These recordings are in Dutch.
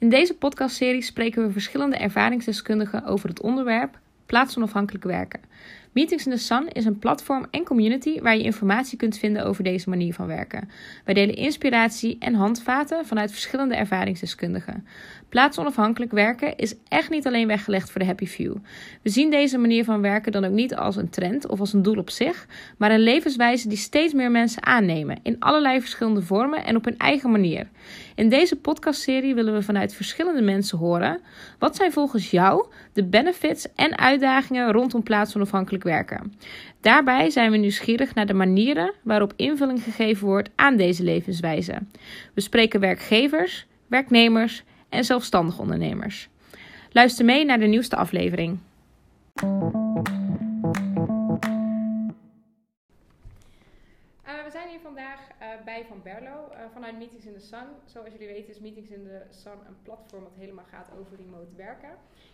In deze podcastserie spreken we verschillende ervaringsdeskundigen over het onderwerp plaatsonafhankelijk werken. Meetings in the Sun is een platform en community waar je informatie kunt vinden over deze manier van werken. Wij delen inspiratie en handvaten vanuit verschillende ervaringsdeskundigen. Plaatsonafhankelijk werken is echt niet alleen weggelegd voor de happy few. We zien deze manier van werken dan ook niet als een trend of als een doel op zich, maar een levenswijze die steeds meer mensen aannemen in allerlei verschillende vormen en op hun eigen manier. In deze podcastserie willen we vanuit verschillende mensen horen wat zijn volgens jou de benefits en uitdagingen rondom plaatsonafhankelijk werken. Daarbij zijn we nieuwsgierig naar de manieren waarop invulling gegeven wordt aan deze levenswijze. We spreken werkgevers, werknemers en zelfstandig ondernemers. Luister mee naar de nieuwste aflevering. Uh, we zijn hier vandaag bij Van Berlo uh, vanuit Meetings in the Sun. Zoals jullie weten is Meetings in the Sun een platform dat helemaal gaat over remote werken.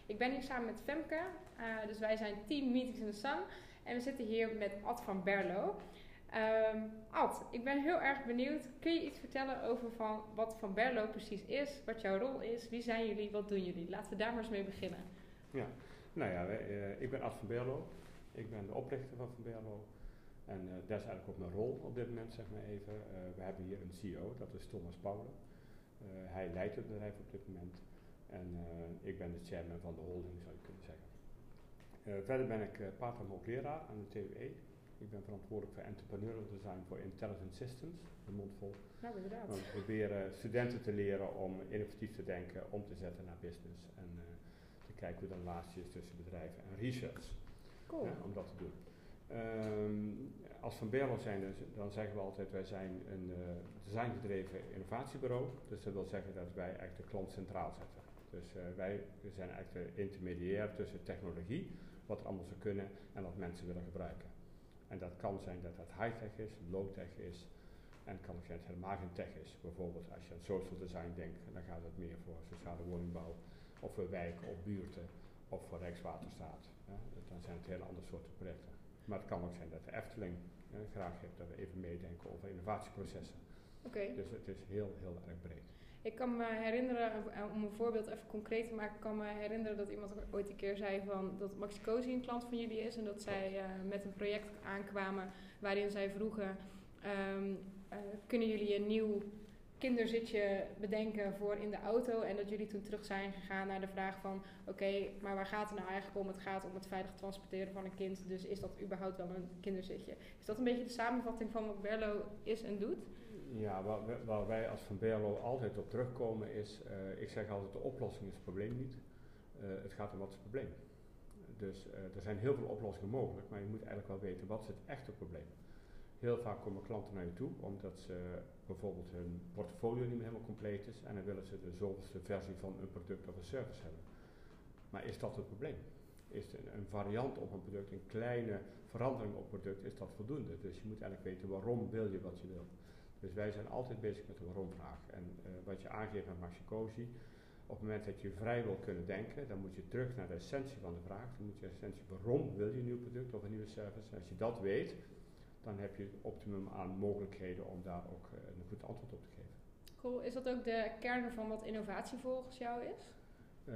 Ik ben hier samen met Femke, dus wij zijn team Meetings in the Sun. En we zitten hier met Ad van Berlo. Um, Ad, ik ben heel erg benieuwd. Kun je iets vertellen over van wat Van Berlo precies is, wat jouw rol is, wie zijn jullie, wat doen jullie? Laten we daar maar eens mee beginnen. Ja, nou ja, ik ben Ad van Berlo. Ik ben de oprichter van Van Berlo. En uh, dat is eigenlijk ook mijn rol op dit moment, zeg maar even. Uh, we hebben hier een CEO, dat is Thomas Pauwelen. hij leidt het bedrijf op dit moment. En ik ben de chairman van de holding, zou je kunnen zeggen. verder ben ik part-time hoogleraar aan de TUE. Ik ben verantwoordelijk voor entrepreneurial design voor intelligent systems, de mond vol. Nou, inderdaad. We proberen studenten te leren om innovatief te denken, om te zetten naar business en uh, te kijken hoe de relatie is tussen bedrijven en research. Cool. om dat te doen. Um, als Van Berlo zijn, dan zeggen we altijd, wij zijn een designgedreven innovatiebureau. Dus dat wil zeggen dat wij eigenlijk de klant centraal zetten. Dus uh, wij zijn eigenlijk de intermediair tussen technologie, wat er allemaal zou kunnen, en wat mensen willen gebruiken. En dat kan zijn dat dat high-tech is, low-tech is. En het kan zijn dat het helemaal geen tech is. Bijvoorbeeld als je aan social design denkt, dan gaat het meer voor sociale woningbouw. Of voor wijken of buurten. Of voor Rijkswaterstaat. Dan zijn het hele andere soorten projecten. Maar het kan ook zijn dat de Efteling ja, graag heeft dat we even meedenken over innovatieprocessen. Okay. Dus het is heel, heel erg breed. Ik kan me herinneren, om een voorbeeld even concreet te maken, kan me herinneren dat iemand ooit een keer zei van dat Maxicosi een klant van jullie is en dat zij uh, met een project aankwamen waarin zij vroegen, um, uh, kunnen jullie een nieuw kinderzitje bedenken voor in de auto en dat jullie toen terug zijn gegaan naar de vraag van oké, maar waar gaat het nou eigenlijk om? Het gaat om het veilig transporteren van een kind, dus is dat überhaupt wel een kinderzitje? Is dat een beetje de samenvatting van wat Berlo is en doet? Ja, waar, waar, wij als Van Berlo altijd op terugkomen is, uh, ik zeg altijd de oplossing is het probleem niet. Uh, het gaat om wat is het probleem. Dus uh, er zijn heel veel oplossingen mogelijk, maar je moet eigenlijk wel weten wat is het echte probleem. Heel vaak komen klanten naar je toe omdat ze bijvoorbeeld hun portfolio niet meer helemaal compleet is en dan willen ze de zoveelste versie van een product of een service hebben. Maar is dat het probleem? Is een, variant op een product, een kleine verandering op product, is dat voldoende? Dus je moet eigenlijk weten waarom wil je wat je wilt. Dus wij zijn altijd bezig met de waarom-vraag. En uh, wat je aangeeft met Maxicosi, op het moment dat je vrij wil kunnen denken, dan moet je terug naar de essentie van de vraag. Dan moet je essentie waarom wil je een nieuw product of een nieuwe service. En als je dat weet, dan heb je het optimum aan mogelijkheden om daar ook uh, een goed antwoord op te geven. Cool. Is dat ook de kern van wat innovatie volgens jou is? Uh,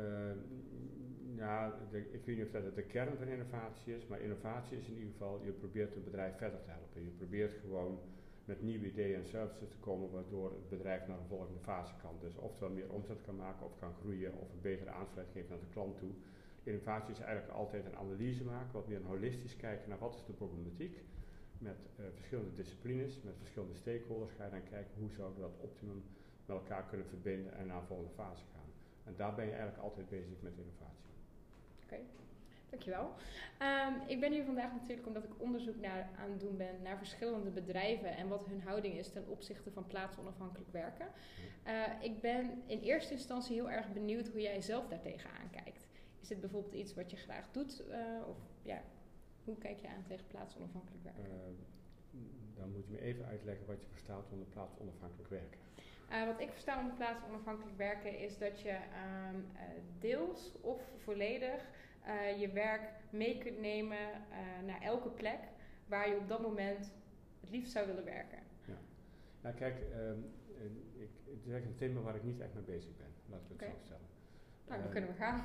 ja, de, ik weet niet of dat de kern van innovatie is, maar innovatie is in ieder geval, je probeert een bedrijf verder te helpen. Je probeert gewoon met nieuwe ideeën en services te komen, waardoor het bedrijf naar een volgende fase kan. Dus oftewel meer omzet kan maken of kan groeien of een betere aansluiting geven naar de klant toe. Innovatie is eigenlijk altijd een analyse maken, wat meer een holistisch kijken naar wat is de problematiek. Met uh, verschillende disciplines, met verschillende stakeholders ga je dan kijken hoe zouden we dat optimum met elkaar kunnen verbinden en naar volgende fase gaan. En daar ben je eigenlijk altijd bezig met innovatie. Oké. Okay. Dankjewel. Um, ik ben hier vandaag natuurlijk omdat ik onderzoek naar, aan het doen ben naar verschillende bedrijven en wat hun houding is ten opzichte van plaatsonafhankelijk werken. Uh, ik ben in eerste instantie heel erg benieuwd hoe jij zelf daartegen aankijkt. Is dit bijvoorbeeld iets wat je graag doet? Uh, of ja, hoe kijk je aan tegen plaatsonafhankelijk werken? Uh, dan moet je me even uitleggen wat je verstaat onder plaatsonafhankelijk werken. Uh, wat ik versta onder plaatsonafhankelijk werken is dat je um, uh, deels of volledig uh, je werk mee kunt nemen naar elke plek waar je op dat moment het liefst zou willen werken. Ja, nou kijk, um, ik, het is echt een thema waar ik niet echt mee bezig ben, laten we het zo stellen. Nou, dan Eh, kunnen we gaan.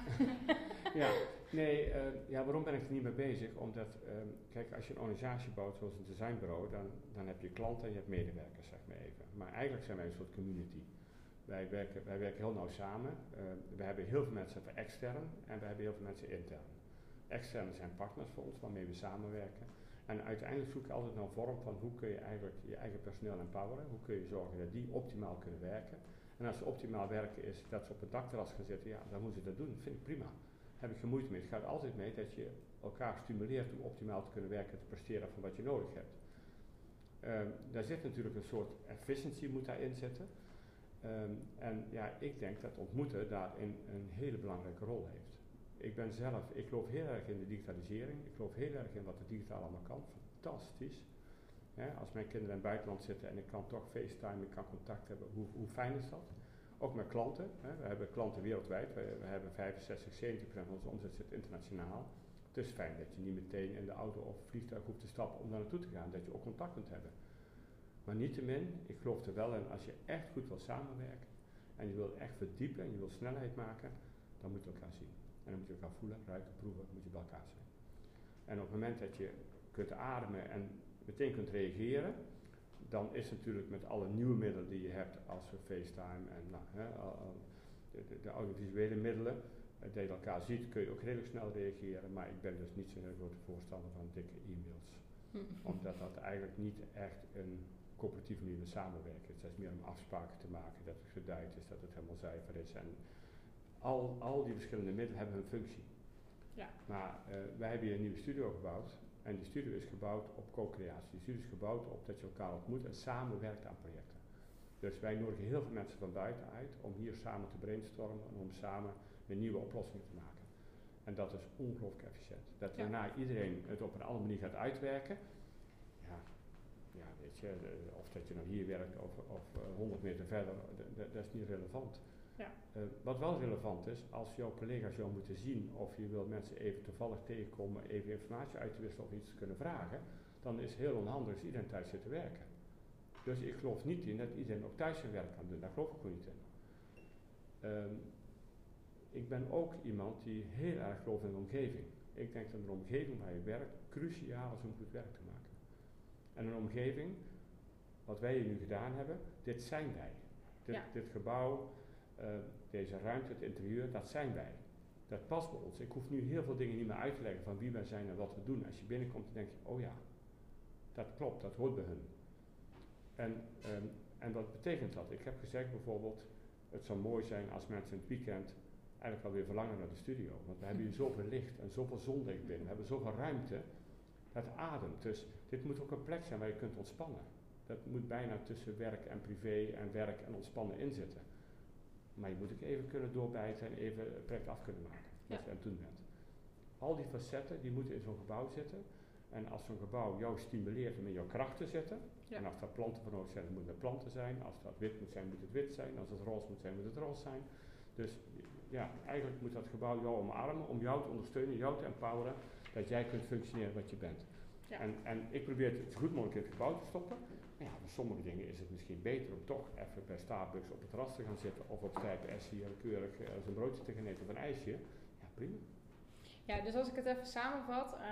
ja, nee, eh, ja, waarom ben ik er niet mee bezig? Omdat, ehm, kijk, als je een organisatie bouwt zoals een designbureau, dan, dan heb je klanten en je hebt medewerkers, zeg maar even. Maar eigenlijk zijn wij een soort community. Wij werken, wij werken heel nauw samen. We hebben heel veel mensen extern en we hebben heel veel mensen intern. Externe zijn partners voor ons waarmee we samenwerken. En uiteindelijk zoek je altijd naar een vorm van hoe kun je eigenlijk je eigen personeel empoweren. Hoe kun je zorgen dat die optimaal kunnen werken. En als ze optimaal werken is dat ze op het dakterras gaan zitten, ja, dan moeten ze dat doen. Vind ik prima. Heb ik geen moeite mee. Het gaat altijd mee dat je elkaar stimuleert om optimaal te kunnen werken en te presteren van wat je nodig hebt. Ehm, daar zit natuurlijk een soort efficiency moet daarin zitten. Ehm, en ja, ik denk dat ontmoeten daarin een hele belangrijke rol heeft. Ik ben zelf, ik geloof heel erg in de digitalisering. Ik geloof heel erg in wat de digitaal allemaal kan. Fantastisch. Als mijn kinderen in het buitenland zitten en ik kan toch FaceTime, ik kan contact hebben, hoe, hoe fijn is dat? Ook met klanten. Hè. We hebben klanten wereldwijd. We, we hebben 65, 70 procent van onze omzet zit internationaal. Het is fijn dat je niet meteen in de auto of vliegtuig hoeft te stappen om daar naartoe te gaan. Dat je ook contact kunt hebben. Maar niettemin, ik geloof er wel in, als je echt goed wil samenwerken en je wil echt verdiepen en je wil snelheid maken, dan moet je elkaar zien. En dan moet je elkaar voelen, ruiken, proeven, moet je bij elkaar zijn. En op het moment dat je kunt ademen en meteen kunt reageren, dan is natuurlijk met alle nieuwe middelen die je hebt, als FaceTime en nou, hè, de, de, de audiovisuele middelen, eh, dat je elkaar ziet, kun je ook redelijk snel reageren. Maar ik ben dus niet zo'n heel grote voorstander van dikke e-mails omdat dat eigenlijk niet echt een coöperatieve manier van samenwerken is. Het is meer om afspraken te maken, dat het geduid is, dat het helemaal zuiver is. En al, al die verschillende middelen hebben hun functie. Ja. Maar eh, wij hebben hier een nieuwe studio gebouwd. En die studio is gebouwd op co-creatie. Die studio is gebouwd op dat je elkaar ontmoet en samenwerkt aan projecten. Dus wij nodigen heel veel mensen van buiten uit om hier samen te brainstormen en om samen weer nieuwe oplossingen te maken. En dat is ongelooflijk efficiënt. Dat Ja. daarna iedereen het op een andere manier gaat uitwerken. Ja, ja weet je, de- of dat je nou hier werkt of, of eh, 100 meter verder, dat is niet relevant. Eh, wat wel relevant is, als jouw collega's jou moeten zien of je wil mensen even toevallig tegenkomen, even informatie uit te wisselen of iets te kunnen vragen, dan is het heel onhandig als iedereen thuis zit te werken. Dus ik geloof niet in dat iedereen ook thuis zijn werk kan doen. Daar geloof ik gewoon niet in. Ehm, ik ben ook iemand die heel erg gelooft in de omgeving. Ik denk dat een omgeving waar je werkt cruciaal is om goed werk te maken. En een omgeving, wat wij hier nu gedaan hebben, dit zijn wij. Dit, Ja. dit gebouw, eh, deze ruimte, het interieur, dat zijn wij. Dat past bij ons. Ik hoef nu heel veel dingen niet meer uit te leggen van wie wij zijn en wat we doen. Als je binnenkomt, dan denk je, oh ja, dat klopt, dat hoort bij hun. En, ehm, en wat betekent dat? Ik heb gezegd bijvoorbeeld, het zou mooi zijn als mensen in het weekend eigenlijk alweer verlangen naar de studio. Want we hebben hier zoveel licht en zoveel zonlicht binnen. We hebben zoveel ruimte. Dat ademt. Dus dit moet ook een plek zijn waar je kunt ontspannen. Dat moet bijna tussen werk en privé en werk en ontspannen inzitten. Maar je moet ook even kunnen doorbijten en even het project af kunnen maken. Wat Ja. je aan het doen bent. Al die facetten die moeten in zo'n gebouw zitten. En als zo'n gebouw jou stimuleert om in jouw kracht te zitten. Ja. En als daar planten voor nodig zijn, dan moeten er planten zijn. Als dat wit moet zijn, moet het wit zijn. Als het roze moet zijn, moet het roze zijn. Dus ja, eigenlijk moet dat gebouw jou omarmen om jou te ondersteunen, jou te empoweren, dat jij kunt functioneren wat je bent. Ja. En, en ik probeer het zo goed mogelijk in het gebouw te stoppen. Maar ja, voor sommige dingen is het misschien beter om toch even bij Starbucks op het terras te gaan zitten of op Stijpe S hier keurig eh, eens een broodje te gaan eten of een ijsje. Ja, prima. Ja, dus als ik het even samenvat, eh,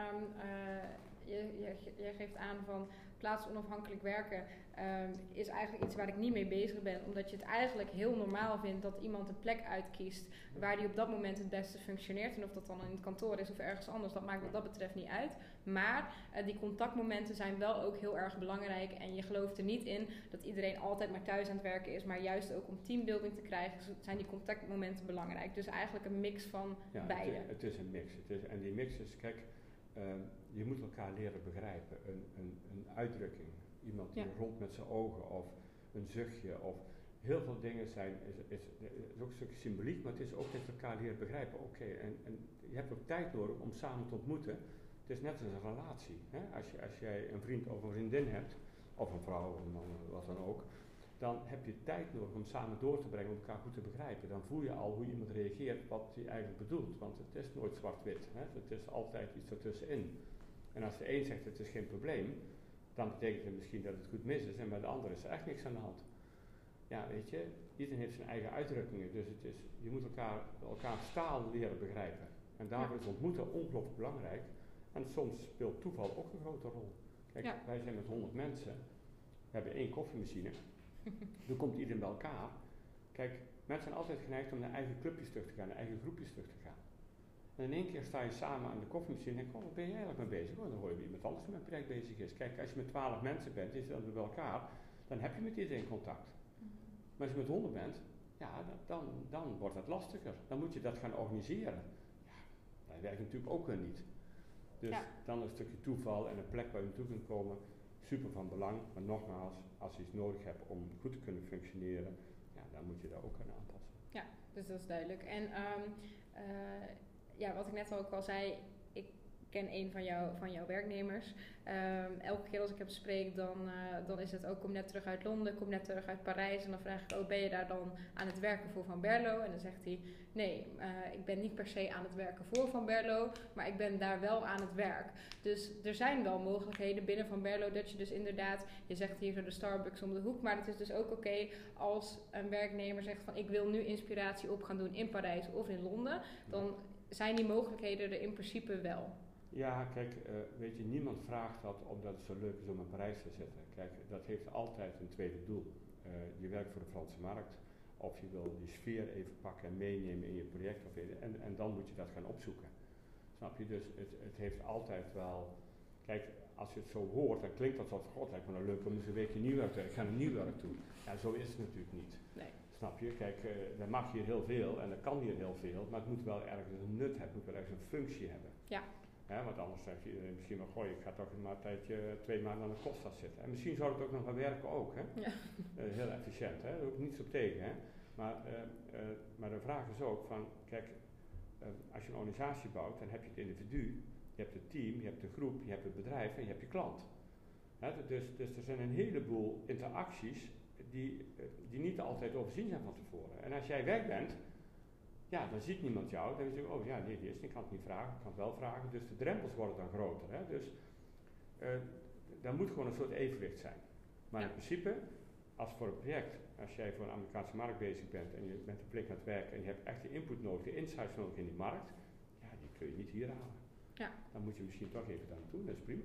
je, je, jij geeft aan van plaatsonafhankelijk werken ehm, is eigenlijk iets waar ik niet mee bezig ben, omdat je het eigenlijk heel normaal vindt dat iemand een plek uitkiest waar die op dat moment het beste functioneert. En of dat dan in het kantoor is of ergens anders, dat maakt wat dat betreft niet uit. Maar eh, die contactmomenten zijn wel ook heel erg belangrijk en je gelooft er niet in dat iedereen altijd maar thuis aan het werken is, maar juist ook om teambuilding te krijgen zijn die contactmomenten belangrijk. Dus eigenlijk een mix van Ja, beide. Het, is- het is een mix. Het is, en die mix is, kijk, ehm, je moet elkaar leren begrijpen. Een, een, een uitdrukking, iemand die Ja. rolt met zijn ogen of een zuchtje of heel veel dingen zijn, is, is, is ook een stukje symboliek, maar het is ook dat je elkaar leren begrijpen. Oké, en, en je hebt ook tijd nodig om samen te ontmoeten. Het is net als een relatie. Hè? Als, je, als jij een vriend of een vriendin hebt, of een vrouw, of een man, wat dan ook, dan heb je tijd nodig om samen door te brengen, om elkaar goed te begrijpen. Dan voel je al hoe iemand reageert, wat hij eigenlijk bedoelt. Want het is nooit zwart-wit. Het is altijd iets ertussenin. En als de een zegt het is geen probleem, dan betekent het misschien dat het goed mis is en bij de ander is er echt niks aan de hand. ja, weet je, iedereen heeft zijn eigen uitdrukkingen. Dus het is, je moet elkaar, elkaar taal leren begrijpen. En daarvoor is ontmoeten ongelooflijk belangrijk. En soms speelt toeval ook een grote rol. Kijk, wij zijn met 100 mensen. We hebben één koffiemachine. Dan komt iedereen bij elkaar. Kijk, mensen zijn altijd geneigd om naar eigen clubjes terug te gaan, naar eigen groepjes terug te gaan. En in één keer sta je samen aan de koffiemachine en denk oh, wat ben je eigenlijk mee bezig? Oh, dan hoor je wie iemand anders met project bezig is. Kijk, als je met 12 mensen bent, is dan bij elkaar, dan heb je met iedereen contact. Mhm. Maar als je met 100 bent, ja, dan, dan wordt het lastiger. Dan moet je dat gaan organiseren. Ja, dat werkt natuurlijk ook weer niet. Dus dan een stukje toeval en een plek waar je naartoe kunt komen, super van belang. Maar nogmaals, als je iets nodig hebt om goed te kunnen functioneren, ja, dan moet je daar ook aan aanpassen. Ja, dus dat is duidelijk. En um, ja, wat ik net ook al zei, ik ken een van, jou, van jouw werknemers. Ehm, elke keer als ik hem spreek, dan, uh, dan is het ook, kom net terug uit Londen, kom net terug uit Parijs. En dan vraag ik, oh, ben je daar dan aan het werken voor Van Berlo? En dan zegt hij, nee, uh, ik ben niet per se aan het werken voor Van Berlo, maar ik ben daar wel aan het werk. Dus er zijn wel mogelijkheden binnen Van Berlo dat je dus inderdaad, je zegt hier zo de Starbucks om de hoek, maar het is dus ook oké als een werknemer zegt van, ik wil nu inspiratie op gaan doen in Parijs of in Londen. Dan zijn die mogelijkheden er in principe wel. Ja, kijk, uh, weet je, niemand vraagt dat omdat het zo leuk is om in Parijs te zitten. Kijk, dat heeft altijd een tweede doel. Uh, je werkt voor de Franse markt, of je wil die sfeer even pakken en meenemen in je project, of in, en, en dan moet je dat gaan opzoeken. Snap je? Dus het, het heeft altijd wel. Kijk, als je het zo hoort, dan klinkt dat zo god, lijkt me nou leuk om eens een weekje Nieuwwerk te Ik ga naar Nieuwwerk toe. Ja, zo is het natuurlijk niet. Nee. Snap je? Kijk, uh, mag hier heel veel en dat kan hier heel veel, maar het moet wel ergens een nut hebben, het moet wel ergens een functie hebben. Ja. Ja, want anders zegt iedereen misschien wel, gooi, ik ga toch maar een tijdje, twee maanden aan de Costa zitten. En misschien zou het ook nog gaan werken ook, hè? Ja. Uh, heel efficiënt, hè? Daar hoef ik niets op tegen, hè? Maar, uh, maar de vraag is ook van, kijk, als je een organisatie bouwt, dan heb je het individu, je hebt het team, je hebt de groep, je hebt het bedrijf en je hebt je klant. Hè? Dus, dus er zijn een heleboel interacties die, die niet altijd overzien zijn van tevoren. En als jij weg bent, ja, dan ziet niemand jou. Dan denk je, oh ja, nee, die is, ik kan het niet vragen, ik kan het wel vragen. Dus de drempels worden dan groter. Hè? Dus uh, daar moet gewoon een soort evenwicht zijn. Maar in principe, als voor een project, als jij voor een Amerikaanse markt bezig bent en je bent de plek aan het werken en je hebt echt de input nodig, de insights nodig in die markt, ja, die kun je niet hier halen. Ja. Dan moet je misschien toch even daar naartoe, dat is prima.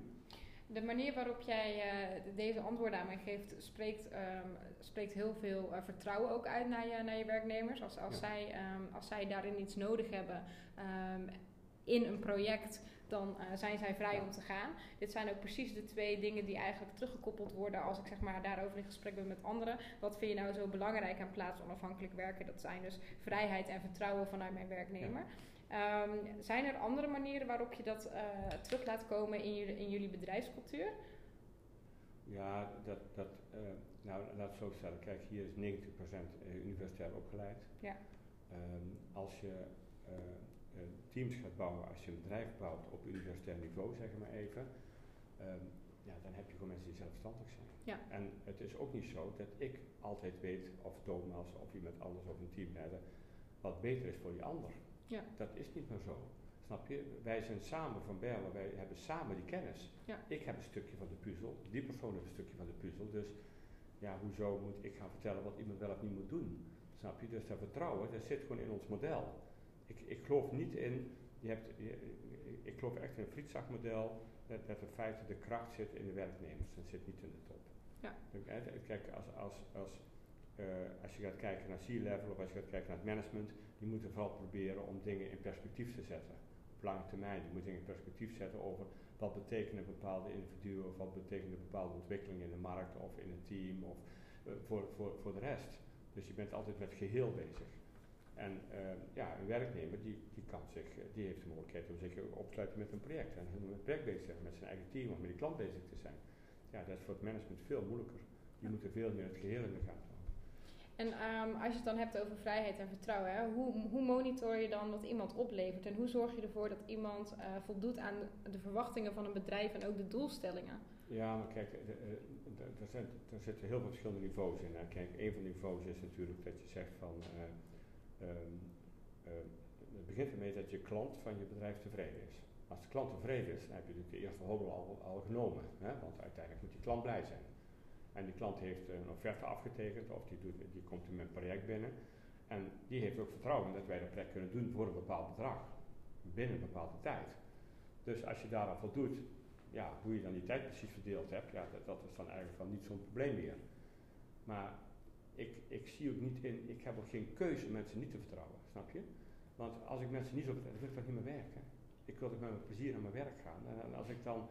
De manier waarop jij uh, deze antwoorden aan mij geeft, spreekt, um, spreekt heel veel uh, vertrouwen ook uit naar je, naar je werknemers. Als, als, ja. zij, um, als zij daarin iets nodig hebben um, in een project, dan uh, zijn zij vrij ja. om te gaan. Dit zijn ook precies de twee dingen die eigenlijk teruggekoppeld worden als ik zeg maar daarover in gesprek ben met anderen. Wat vind je nou zo belangrijk aan plaats onafhankelijk werken? Dat zijn dus vrijheid en vertrouwen vanuit mijn werknemer. Ja. Um, zijn er andere manieren waarop je dat uh, terug laat komen in, jullie, in jullie bedrijfscultuur? Ja, dat, dat, uh, nou, laat het zo stellen. Kijk, hier is 90% universitair opgeleid. Ja. Um, als je uh, teams gaat bouwen, als je een bedrijf bouwt op universitair niveau, zeg maar even, um, ja, dan heb je gewoon mensen die zelfstandig zijn. Ja. En het is ook niet zo dat ik altijd weet, of Thomas of iemand anders of een teamleider, wat beter is voor die ander. Ja. Dat is niet meer zo. Snap je? Wij zijn samen van Berlen, wij hebben samen die kennis. Ja. Ik heb een stukje van de puzzel, die persoon heeft een stukje van de puzzel. Dus ja, hoezo moet ik gaan vertellen wat iemand wel of niet moet doen? Snap je? Dus dat vertrouwen, dat zit gewoon in ons model. Ik, ik geloof niet in, je hebt, je, ik geloof echt in een frietzakmodel, dat, dat in feite de kracht zit in de werknemers, dat zit niet in de top. Ja. Kijk, als, als, als uh, als je gaat kijken naar C-level of als je gaat kijken naar het management, die moeten vooral proberen om dingen in perspectief te zetten. Op lange termijn, die moeten dingen in perspectief zetten over wat betekenen bepaalde individuen of wat betekenen bepaalde ontwikkelingen in de markt of in een team of uh, voor, voor, voor de rest. Dus je bent altijd met het geheel bezig. En uh, ja, een werknemer die, die, kan zich, die heeft de mogelijkheid om zich op te sluiten met een project en met het project bezig te zijn, met zijn eigen team of met die klant bezig te zijn. Ja, dat is voor het management veel moeilijker. Die moeten veel meer het geheel in de gaten en um, als je het dan hebt over vrijheid en vertrouwen, hè, hoe, hoe monitor je dan wat iemand oplevert? En hoe zorg je ervoor dat iemand uh, voldoet aan de verwachtingen van een bedrijf en ook de doelstellingen? Ja, maar kijk, er, zijn, er zitten heel veel verschillende niveaus in. Hè. Kijk, een van de niveaus is natuurlijk dat je zegt van. Uh, um, uh, het begint ermee dat je klant van je bedrijf tevreden is. Als de klant tevreden is, dan heb je natuurlijk de eerste hobbel al, al genomen. Hè, want uiteindelijk moet die klant blij zijn. En die klant heeft een offerte afgetekend of die, doet, die komt in mijn project binnen. En die heeft ook vertrouwen dat wij dat project kunnen doen voor een bepaald bedrag. Binnen een bepaalde tijd. Dus als je daaraan voldoet, ja, hoe je dan die tijd precies verdeeld hebt, ja, dat, dat is dan eigenlijk wel niet zo'n probleem meer. Maar ik, ik zie ook niet in, ik heb ook geen keuze mensen niet te vertrouwen, snap je? Want als ik mensen niet zo vertrouw, dan wil ik toch niet meer werken. Ik wil toch met mijn plezier naar mijn werk gaan. En als ik dan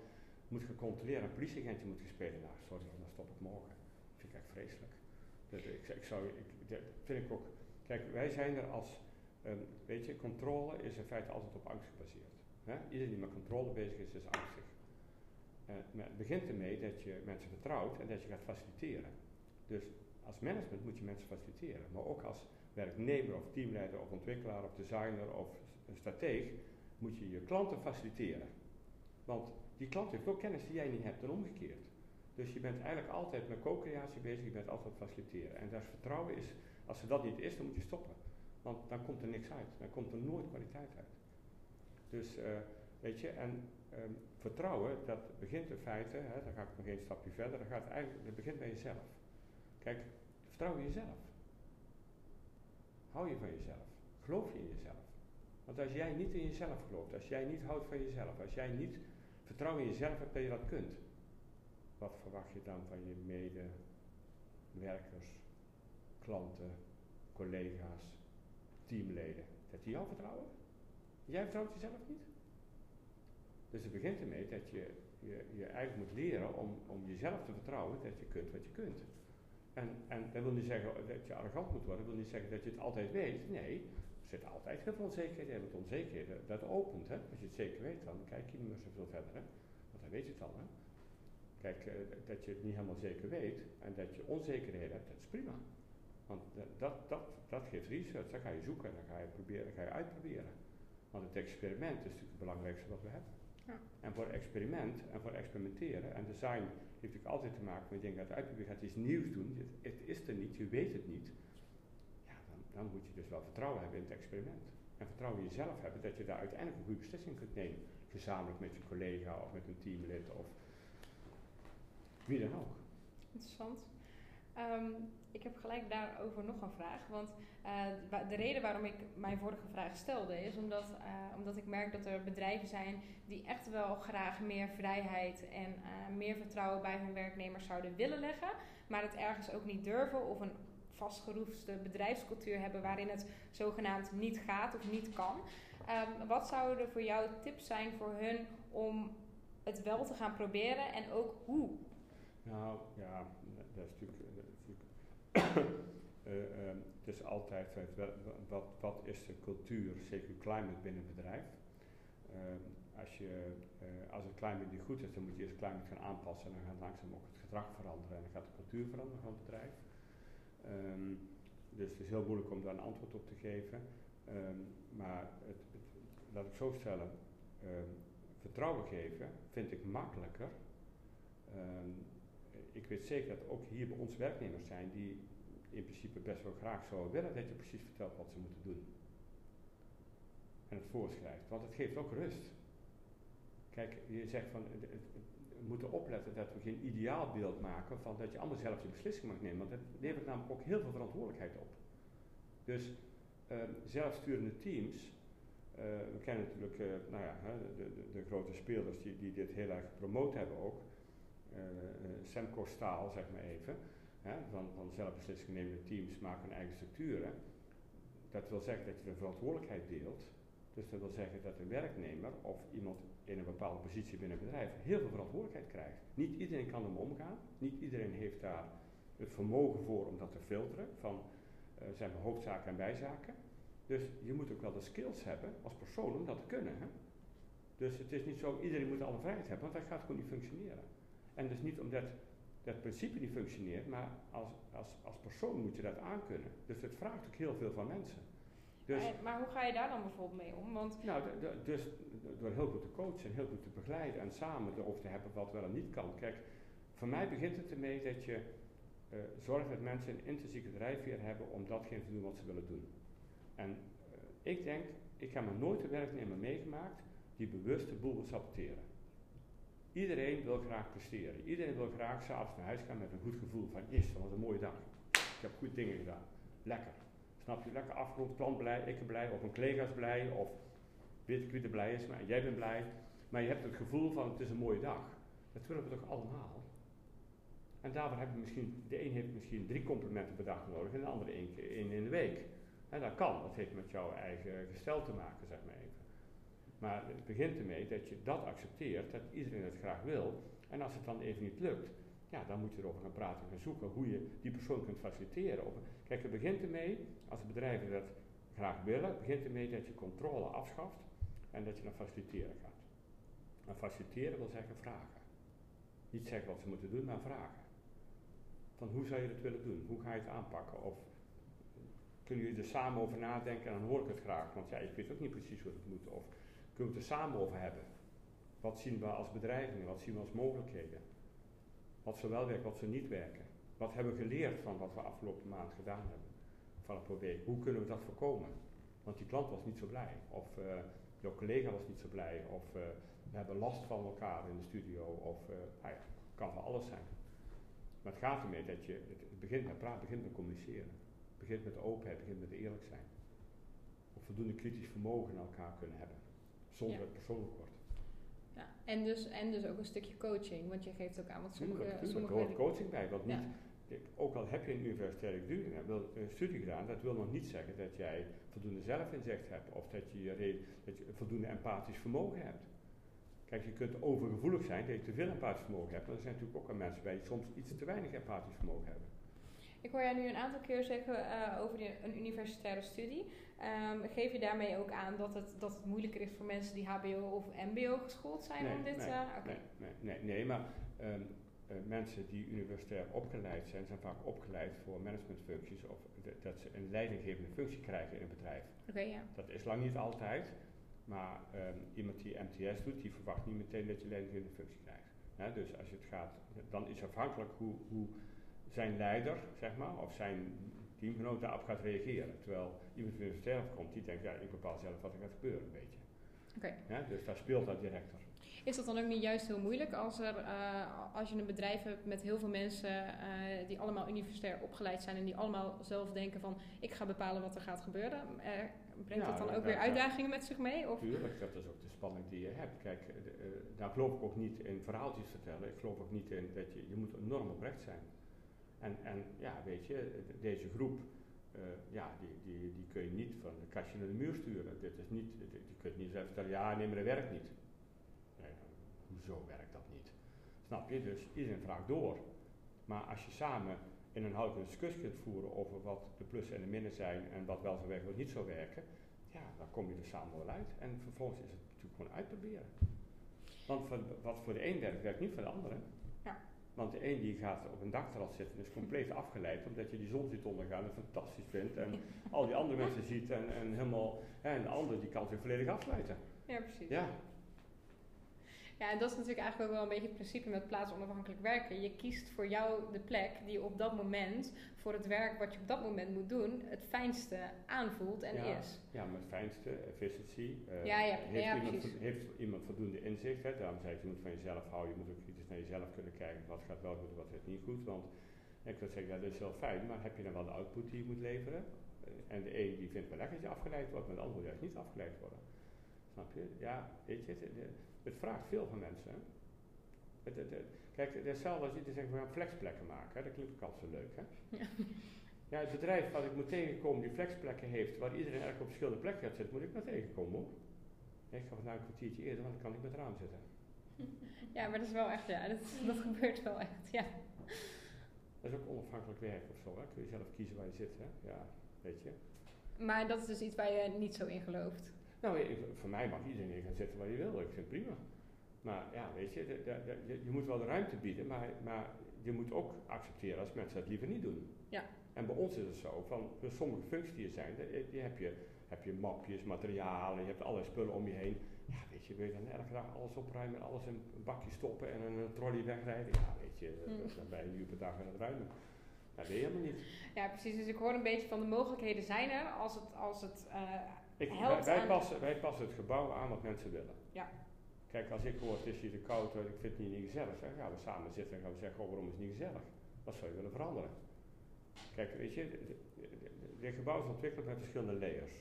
moet gaan controleren, een politieagentje moet spelen, nou sorry, dan stop ik morgen. Dat vind ik echt vreselijk. Dus ik, ik zou, ik, dat vind ik ook, kijk, wij zijn er als, um, weet je, controle is in feite altijd op angst gebaseerd. Hè? Iedereen die met controle bezig is, is angstig. Uh, het begint ermee dat je mensen vertrouwt en dat je gaat faciliteren. Dus als management moet je mensen faciliteren, maar ook als werknemer of teamleider of ontwikkelaar of designer of strateeg moet je je klanten faciliteren. Want die klant heeft ook kennis die jij niet hebt en omgekeerd. Dus je bent eigenlijk altijd met co-creatie bezig, je bent altijd faciliteren. En daar vertrouwen is, als er dat niet is, dan moet je stoppen. Want dan komt er niks uit, dan komt er nooit kwaliteit uit. Dus, uh, weet je, en um, vertrouwen, dat begint in feite, hè, dan ga ik nog één stapje verder, dan gaat eigenlijk, het begint bij jezelf. Kijk, vertrouw jezelf. Hou je van jezelf. Geloof je in jezelf. Want als jij niet in jezelf gelooft, als jij niet houdt van jezelf, als jij niet vertrouwen in jezelf hebt dat je dat kunt, wat verwacht je dan van je medewerkers, klanten, collega's, teamleden? Dat die jou vertrouwen? Jij vertrouwt jezelf niet? Dus het begint ermee dat je, je, je eigenlijk moet leren om, om jezelf te vertrouwen dat je kunt wat je kunt. En, en dat wil niet zeggen dat je arrogant moet worden, dat wil niet zeggen dat je het altijd weet. Nee, zit altijd heel veel onzekerheden en met onzekerheden, dat opent. Hè? Als je het zeker weet, dan kijk je niet meer zoveel verder. Hè? Want dan weet je het al. Hè? Kijk, uh, dat je het niet helemaal zeker weet en dat je onzekerheden hebt, dat is prima. Want dat, dat, dat geeft research, dan ga je zoeken, dan ga je, proberen, dan ga je uitproberen. Want het experiment is natuurlijk het belangrijkste wat we hebben. Ja. En voor experiment en voor experimenteren, en design heeft natuurlijk altijd te maken met dingen uit uitproberen, gaat iets nieuws doen, het, het, is er niet, je weet het niet. Dan, moet je dus wel vertrouwen hebben in het experiment. En vertrouwen in jezelf hebben dat je daar uiteindelijk een goede beslissing kunt nemen. Gezamenlijk met je collega of met een teamlid of wie dan ook. Interessant. Um, ik heb gelijk daarover nog een vraag. Want uh, de reden waarom ik mijn vorige vraag stelde is omdat, uh, omdat ik merk dat er bedrijven zijn die echt wel graag meer vrijheid en uh, meer vertrouwen bij hun werknemers zouden willen leggen, maar het ergens ook niet durven of een vastgeroeste bedrijfscultuur hebben waarin het zogenaamd niet gaat of niet kan. Um, wat zouden voor jou tips zijn voor hun om het wel te gaan proberen en ook hoe? Nou ja, dat is natuurlijk uh, um, het is altijd wat, wat is de cultuur, zeker climate binnen een bedrijf. Uh, als, je, als het climate niet goed is, dan moet je eerst climate gaan aanpassen en dan gaat langzaam ook het gedrag veranderen en dan gaat de cultuur veranderen van het bedrijf. Um, dus het is heel moeilijk om daar een antwoord op te geven. Um, maar het, het, laat ik zo stellen, vertrouwen geven vind ik makkelijker ik weet zeker dat ook hier bij ons werknemers zijn die in principe best wel graag zouden willen dat je precies vertelt wat ze moeten doen. En het voorschrijft, want het geeft ook rust. Kijk, je zegt van, we moeten opletten dat we geen ideaalbeeld maken van dat je allemaal zelf je beslissing mag nemen, want dat levert namelijk ook heel veel verantwoordelijkheid op. Dus uh, zelfsturende teams, uh, we kennen natuurlijk uh, nou ja, de, de, de, grote spelers die, die dit heel erg gepromoot hebben ook. Uh, Semco Staal, zeg maar even van, van zelfbeslissing nemende teams maken hun eigen structuren. Dat wil zeggen dat je de verantwoordelijkheid deelt. Dus dat wil zeggen dat een werknemer of iemand in een bepaalde positie binnen een bedrijf heel veel verantwoordelijkheid krijgt. Niet iedereen kan ermee omgaan. Niet iedereen heeft daar het vermogen voor om dat te filteren van uh, zijn hoofdzaken en bijzaken. Dus je moet ook wel de skills hebben als persoon om dat te kunnen. Hè? Dus het is niet zo, iedereen moet alle vrijheid hebben, want dat gaat gewoon niet functioneren. En dus niet omdat dat principe niet functioneert, maar als, als, als persoon moet je dat aankunnen. Dus het vraagt ook heel veel van mensen. Dus, maar, maar, hoe ga je daar dan bijvoorbeeld mee om? Want nou, dus door heel goed te coachen en heel goed te begeleiden en samen erover te hebben wat wel en niet kan. Kijk, voor mij begint het ermee dat je uh, zorgt dat mensen een intrinsieke drijfveer hebben om datgene te doen wat ze willen doen. En uh, ik denk, ik heb maar nooit een werknemer meegemaakt die bewust de boel wil saboteren. Iedereen wil graag presteren. Iedereen wil graag s'avonds naar huis gaan met een goed gevoel van, yes, dat was een mooie dag. Ik heb goede dingen gedaan. Lekker. Snap je? Lekker afgerond, klant blij, ik ben blij, of een collega's blij, of weet ik wie er blij is, maar jij bent blij. Maar je hebt het gevoel van, het is een mooie dag. Dat willen we toch allemaal? En daarvoor hebben we misschien, de een heeft misschien drie complimenten per dag nodig en de andere één één in de week. En dat kan, dat heeft met jouw eigen gestel te maken, zeg maar even. Maar het begint ermee dat je dat accepteert, dat iedereen het graag wil. En als het dan even niet lukt, dan moet je erover gaan praten en gaan zoeken hoe je die persoon kunt faciliteren. Kijk, het begint ermee, als bedrijven dat graag willen, begint ermee dat je controle afschaft en dat je naar faciliteren gaat. En faciliteren wil zeggen vragen. Niet zeggen wat ze moeten doen, maar vragen. Van hoe zou je het willen doen? Hoe ga je het aanpakken? Of kunnen jullie er samen over nadenken en dan hoor ik het graag. Want ja, ik weet ook niet precies hoe het moet. Of kunnen we het er samen over hebben? Wat zien we als bedreigingen? Wat zien we als mogelijkheden? Wat zou wel werken, wat zou niet werken? Wat hebben we geleerd van wat we afgelopen maand gedaan hebben? Van een week. Hoe kunnen we dat voorkomen? Want die klant was niet zo blij. Of uh, jouw collega was niet zo blij. Of uh, we hebben last van elkaar in de studio. Of uh, nou ja, kan van alles zijn. Maar het gaat ermee dat je, het begint met praten, begint met communiceren. Het begint met openheid, het begint met eerlijk zijn. Of voldoende kritisch vermogen naar elkaar kunnen hebben. Zonder ja. het persoonlijk en dus, en dus ook een stukje coaching, want je geeft ook aan wat sommige... Tuurlijk, tuurlijk, sommige er hoort coaching bij, want niet... Ook al heb je een universitaire studie gedaan, dat wil nog niet zeggen dat jij voldoende zelfinzicht hebt of dat je, dat je voldoende empathisch vermogen hebt. Kijk, je kunt overgevoelig zijn dat je te veel empathisch vermogen hebt, maar er zijn natuurlijk ook al mensen bij die soms iets te weinig empathisch vermogen hebben. Ik hoor jij nu een aantal keer zeggen uh, over de, een universitaire studie. Um, geef je daarmee ook aan dat het, dat het moeilijker is voor mensen die HBO of MBO geschoold zijn nee, om dit nee, uh, okay. nee, nee, nee, maar um, uh, mensen die universitair opgeleid zijn, zijn vaak opgeleid voor managementfuncties of de, dat ze een leidinggevende functie krijgen in een bedrijf. Okay, ja. Dat is lang niet altijd, maar um, iemand die MTS doet, die verwacht niet meteen dat je leidinggevende functie krijgt. Ja, dus als je het gaat, dan is afhankelijk hoe, hoe zijn leider, zeg maar, of zijn teamgenoot daarop gaat reageren. Terwijl iemand van universitair komt, die denkt, ja, ik bepaal zelf wat er gaat gebeuren, een beetje. Okay. Ja, dus daar speelt dat directer. Is dat dan ook niet juist heel moeilijk als, er, uh, als je een bedrijf hebt met heel veel mensen uh, die allemaal universitair opgeleid zijn en die allemaal zelf denken van ik ga bepalen wat er gaat gebeuren? Uh, brengt dat dan ook weer uitdagingen met zich mee? Of? Tuurlijk, dat is ook de spanning die je hebt. Kijk, daar geloof ik ook niet in verhaaltjes vertellen. Ik geloof ook niet in dat je, je moet enorm oprecht zijn. En, en ja, weet je, deze groep, uh, ja, die, die, die kun je niet van de kastje naar de muur sturen. Dit is niet, je kunt niet zelf vertellen, ja, nee, maar dat werkt niet. Nee, hoezo werkt dat niet? Snap je? Dus iedereen vraagt door. Maar als je samen in een houdende discussie kunt voeren over wat de plussen en de minnen zijn en wat wel zou werken, wat niet zou werken, ja, dan kom je er samen wel uit. En vervolgens is het natuurlijk gewoon uitproberen. Want wat voor de een werkt, werkt niet voor de andere. Want de een die gaat op een dakterras zitten en is compleet afgeleid omdat je die zon ziet ondergaan en fantastisch vindt. En al die andere mensen ziet en, en helemaal. En de ander die kan zich volledig afsluiten. Ja, precies. Ja. Ja, en dat is natuurlijk eigenlijk ook wel een beetje het principe met plaatsonafhankelijk werken. Je kiest voor jou de plek die op dat moment, voor het werk wat je op dat moment moet doen, het fijnste aanvoelt en ja, is. Ja, maar het fijnste, efficiëntie. Uh, ja, ja, heeft, ja, iemand, precies. heeft iemand voldoende inzicht? Hè? Daarom zei ik, je moet van jezelf houden, je moet ook kritisch naar jezelf kunnen kijken. Wat gaat wel goed, wat gaat niet goed. Want ik wil zeggen, ja, dat is heel fijn, maar heb je dan wel de output die je moet leveren? En de een die vindt wel lekker dat je afgeleid wordt, maar de ander wil juist niet afgeleid worden. Snap je? Ja, weet je, het, vraagt veel van mensen. Hè? Het, het, het, kijk, hetzelfde als je zeggen, we gaan flexplekken maken. Hè? Dat klinkt ook altijd zo leuk, hè? Ja. Ja, het bedrijf wat ik moet tegenkomen die flexplekken heeft, waar iedereen eigenlijk op verschillende plekken gaat zitten, moet ik maar tegenkomen hoor. Ik ga vandaag een kwartiertje eerder, want dan kan ik met het raam zitten. Ja, maar dat is wel echt, ja, dat, dat gebeurt wel echt, ja. Dat is ook onafhankelijk werk of zo, hè? Kun je zelf kiezen waar je zit, hè? Ja, weet je. Maar dat is dus iets waar je niet zo in gelooft. Nou, ik, voor mij mag iedereen gaan zitten waar je wil, ik vind het prima. Maar ja, weet je, de, de, de, je, moet wel de ruimte bieden, maar, maar je moet ook accepteren als mensen dat liever niet doen. Ja. En bij ons is het zo, van sommige functies die er zijn, die, die heb, je, heb je mapjes, materialen, je hebt allerlei spullen om je heen. Ja, weet je, wil je dan elke dag alles opruimen, alles in een bakje stoppen en een trolley wegrijden? Ja, weet je, Mm. dan ben je nu per dag aan het ruimen. Dat weet je helemaal niet. Ja, precies. Dus ik hoor een beetje van de mogelijkheden zijn er als het, als het uh, Ik, wij, passen, wij passen het gebouw aan wat mensen willen. Ja. Kijk, als ik hoor, het is hier te koud, ik vind het niet, niet gezellig, dan gaan we samen zitten en gaan we zeggen, oh, waarom is het niet gezellig? Wat zou je willen veranderen? Kijk, weet je, dit gebouw is ontwikkeld met verschillende layers.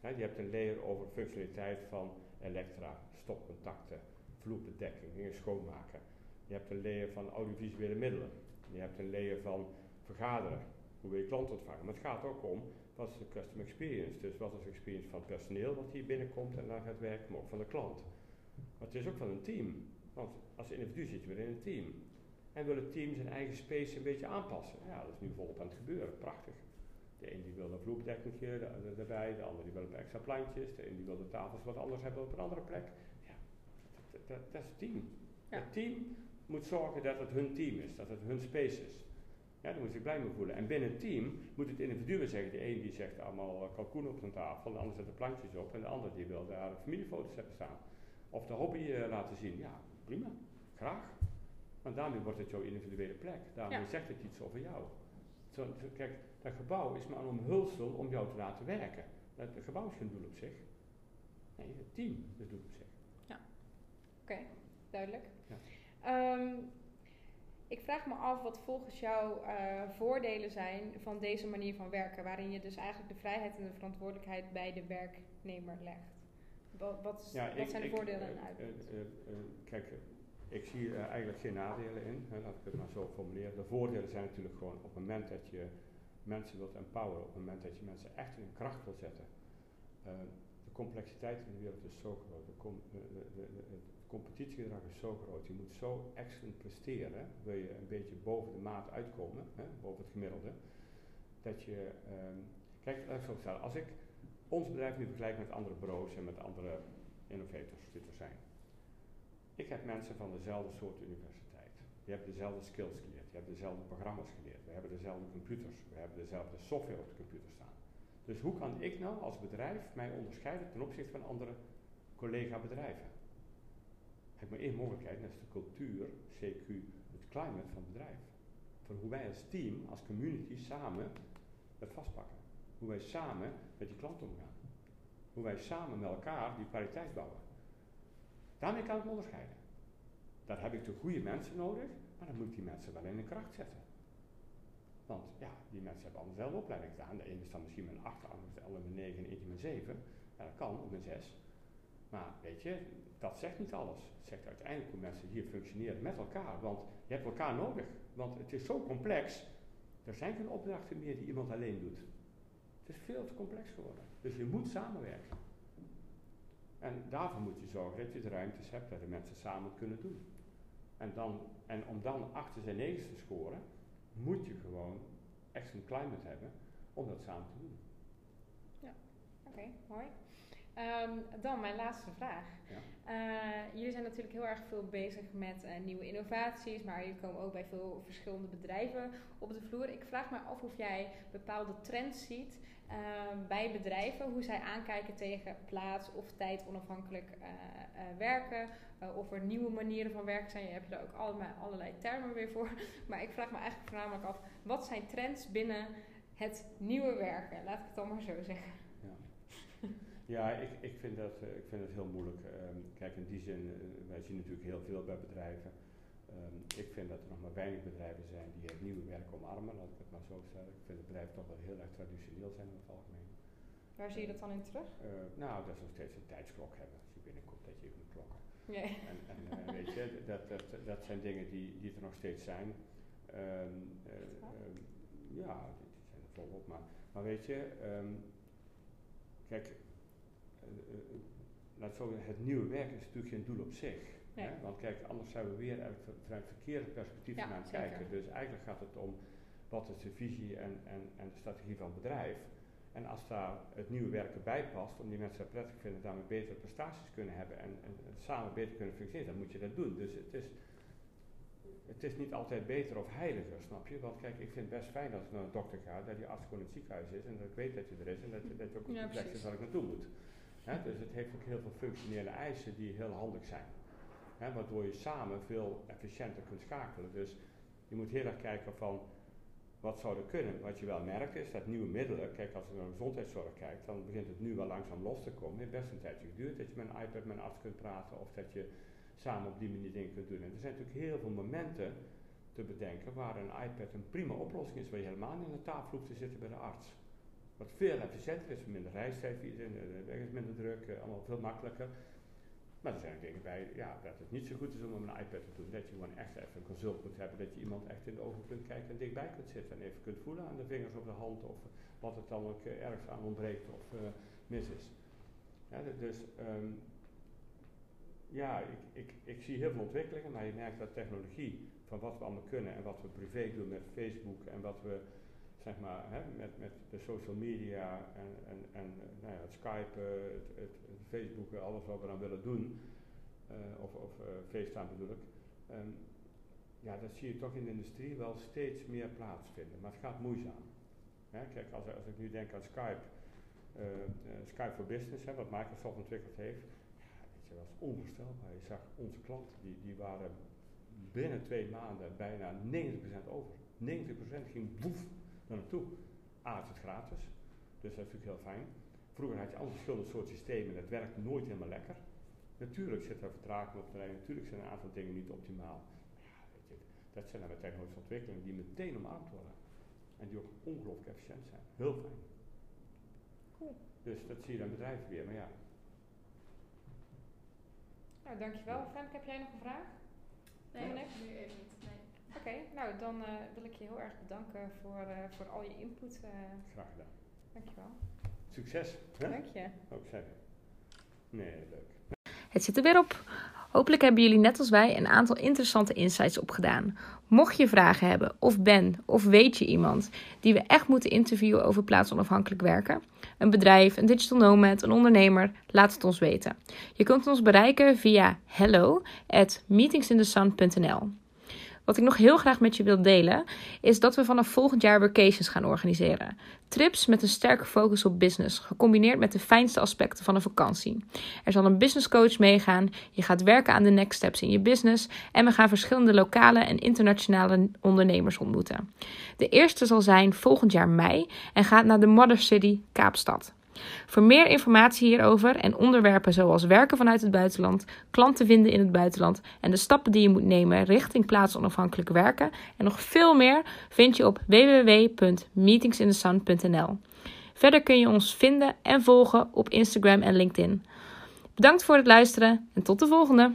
je hebt een layer over functionaliteit van elektra, stopcontacten, vloerbedekking, dingen schoonmaken. Je hebt een layer van audiovisuele middelen. Je hebt een layer van vergaderen, hoe wil je klant ontvangen. Maar het gaat ook om, wat is de custom experience? Dus wat is de experience van het personeel wat hier binnenkomt en naar gaat werken, maar ook van de klant. Maar het is ook van een team. Want als individu zit je weer in een team. En wil het team zijn eigen space een beetje aanpassen. Ja, dat is nu volop aan het gebeuren. Prachtig. De een die wil een vloerbedekking erbij, de ander die wil een paar extra plantjes, de een die wil de tafels wat anders hebben op een andere plek. Ja, dat, dat, dat is het team. Het team moet zorgen dat het hun team is, dat het hun space is. Ja, daar moet zich blij mee voelen. En binnen het team moet het individu zeggen. De een die zegt allemaal eh, kalkoen op zijn tafel, de ander zet de plantjes op en de ander die wil daar familiefoto's hebben staan. Of de hobby uh, laten zien. Ja, prima. Graag. Want daarmee wordt het jouw individuele plek. Daarmee zegt het iets over jou. Zo, kijk, dat gebouw is maar een omhulsel om jou te laten werken. Het gebouw is geen doel op zich. Nee, het team is het doel op zich. Ja, oké, duidelijk. Ja. Ehm, ik vraag me af wat volgens jou uh, voordelen zijn van deze manier van werken, waarin je dus eigenlijk de vrijheid en de verantwoordelijkheid bij de werknemer legt. Wat, wat, wat zijn de voordelen en uitdagingen? kijk, ik zie eigenlijk geen nadelen in, hè, laat ik het maar zo formuleren. De voordelen zijn natuurlijk gewoon op het moment dat je mensen wilt empoweren, op het moment dat je mensen echt in hun kracht wilt zetten. De complexiteit in de wereld is zo groot, de, de, de, competitiegedrag is zo groot, je moet zo excellent presteren, wil je een beetje boven de maat uitkomen, hè, boven het gemiddelde, dat je, um, kijk, laat ik zo als ik ons bedrijf nu vergelijk met andere bureaus en met andere innovators die er zijn. Ik heb mensen van dezelfde soort universiteit. Je hebt dezelfde skills geleerd, je hebt dezelfde programma's geleerd, we hebben dezelfde computers, we hebben dezelfde software op de computer staan. Dus hoe kan ik nou als bedrijf mij onderscheiden ten opzichte van andere collega-bedrijven? Ik heb maar één mogelijkheid, dat is de cultuur, CQ, het climate van het bedrijf. Van hoe wij als team, als community samen het vastpakken. Hoe wij samen met die klant omgaan. Hoe wij samen met elkaar die kwaliteit bouwen. Daarmee kan ik me onderscheiden. Daar heb ik de goede mensen nodig, maar dan moet ik die mensen wel in de kracht zetten. Want ja, die mensen hebben allemaal dezelfde opleiding gedaan. De ene staat misschien met een 8, de andere met een 9 en eentje met 7. Ja, dat kan, of met 6. Maar weet je, dat zegt niet alles. Het zegt uiteindelijk hoe mensen hier functioneren met elkaar. Want je hebt elkaar nodig. Want het is zo complex. Er zijn geen opdrachten meer die iemand alleen doet. Het is veel te complex geworden. Dus je moet samenwerken. En daarvoor moet je zorgen dat je de ruimtes hebt dat de mensen samen kunnen doen. En, dan, en om dan achter en negens te scoren, moet je gewoon echt een climate hebben om dat samen te doen. Ja, oké, mooi. Um, dan mijn laatste vraag. Ja. Uh, jullie zijn natuurlijk heel erg veel bezig met uh, nieuwe innovaties, maar jullie komen ook bij veel verschillende bedrijven op de vloer. Ik vraag me af of jij bepaalde trends ziet uh, bij bedrijven, hoe zij aankijken tegen plaats- of tijd onafhankelijk uh, werken, of er nieuwe manieren van werken zijn. Je hebt er ook allemaal, allerlei termen weer voor. Maar ik vraag me eigenlijk voornamelijk af, wat zijn trends binnen het nieuwe werken? Laat ik het dan maar zo zeggen. Ja. Ik, ik, vind dat, uh, ik vind dat heel moeilijk. Um, kijk, in die zin, uh, wij zien natuurlijk heel veel bij bedrijven. Um, ik vind dat er nog maar weinig bedrijven zijn die het nieuwe werk omarmen, laat ik het maar zo zeggen. Ik vind dat bedrijven toch wel heel erg traditioneel zijn in het algemeen. Waar zie je dat dan in terug? Uh, nou, dat ze nog steeds een tijdsklok hebben. Als je binnenkomt, dat je even moet klokken. Nee. En, en weet je, dat, dat, dat zijn dingen die, die er nog steeds zijn. Um, ja, die, zijn er volop. Maar, maar weet je, kijk, eh, eh, laat zo het nieuwe werk is natuurlijk geen doel op zich. Hè? Want kijk, anders zouden we weer vanuit het verkeerde perspectief ja, gaan kijken. Dus eigenlijk gaat het om wat is de visie en, en, en de strategie van het bedrijf. En als daar het nieuwe werk erbij past, om die mensen dat prettig vinden, daarmee betere prestaties kunnen hebben en, en, samen beter kunnen functioneren, dan moet je dat doen. Dus het is, het is niet altijd beter of heiliger, snap je? Want kijk, ik vind het best fijn als ik naar een dokter ga, dat die arts gewoon in het ziekenhuis is en dat ik weet dat je er is en dat, dat je ook op de plek is waar ik naartoe moet dus het heeft ook heel veel functionele eisen die heel handig zijn. waardoor je samen veel efficiënter kunt schakelen. Dus je moet heel erg kijken van wat zou er kunnen. Wat je wel merkt is dat nieuwe middelen, kijk als je naar de gezondheidszorg kijkt, dan begint het nu wel langzaam los te komen. Het heeft best een tijdje geduurd dat je met een iPad met een arts kunt praten of dat je samen op die manier dingen kunt doen. En er zijn natuurlijk heel veel momenten te bedenken waar een iPad een prima oplossing is, waar je helemaal niet aan de tafel hoeft te zitten bij de arts. Wat veel efficiënter is, minder reistijd, de weg is minder druk, eh, allemaal veel makkelijker. Maar er zijn ook dingen bij, ja, dat het niet zo goed is om een iPad te doen. Dat je gewoon echt even een consult moet hebben, dat je iemand echt in de ogen kunt kijken en dichtbij kunt zitten. En even kunt voelen aan de vingers of de hand of wat het dan ook ergens aan ontbreekt of mis is. Dus um, ja, ik, ik, ik zie heel veel ontwikkelingen, maar je merkt dat technologie van wat we allemaal kunnen en wat we privé doen met Facebook en wat we zeg maar, hè, met, met de social media en, en, en nou ja, het Skype, het, het, Facebook, alles wat we dan willen doen, uh, of, of uh, FaceTime bedoel ik, um, ja, dat zie je toch in de industrie wel steeds meer plaatsvinden, maar het gaat moeizaam. Hè, kijk, als, als ik nu denk aan Skype, uh, Skype for Business, hè, wat Microsoft ontwikkeld heeft, ja, dat was onvoorstelbaar. Je zag onze klanten, die, die waren binnen twee maanden bijna 90% over. 90% ging woef naar naartoe. A, is het gratis, dus dat is natuurlijk heel fijn. Vroeger had je allemaal verschillende soorten systemen en het werkte nooit helemaal lekker. Natuurlijk zit er vertraging op terrein, natuurlijk zijn een aantal dingen niet optimaal. Ja, weet je, dat zijn dan met technologische ontwikkelingen die meteen omarmd worden. En die ook ongelooflijk efficiënt zijn. Heel fijn. Cool. Dus dat zie je dan bedrijven weer, maar ja. Nou, dankjewel. Femke, heb jij nog een vraag? Nee, nee, nu even niet. Nee. Oké, okay, nou dan uh, wil ik je heel erg bedanken voor, uh, voor al je input. Uh. Graag gedaan. Dankjewel. Succes. Hè? Dank je. Ook zeggen. Nee, leuk. Het zit er weer op. Hopelijk hebben jullie net als wij een aantal interessante insights opgedaan. Mocht je vragen hebben, of ben of weet je iemand die we echt moeten interviewen over plaatsonafhankelijk werken, een bedrijf, een digital nomad, een ondernemer, laat het ons weten. Je kunt ons bereiken via hello at meetingsinthesun.nl. Wat ik nog heel graag met je wil delen, is dat we vanaf volgend jaar vacations gaan organiseren. Trips met een sterke focus op business, gecombineerd met de fijnste aspecten van een vakantie. Er zal een business coach meegaan, je gaat werken aan de next steps in je business en we gaan verschillende lokale en internationale ondernemers ontmoeten. De eerste zal zijn volgend jaar mei en gaat naar de Mother City Kaapstad. Voor meer informatie hierover en onderwerpen zoals werken vanuit het buitenland, klanten vinden in het buitenland en de stappen die je moet nemen richting plaatsonafhankelijk werken en nog veel meer vind je op www.meetingsinthesun.nl. Verder kun je ons vinden en volgen op Instagram en LinkedIn. Bedankt voor het luisteren en tot de volgende!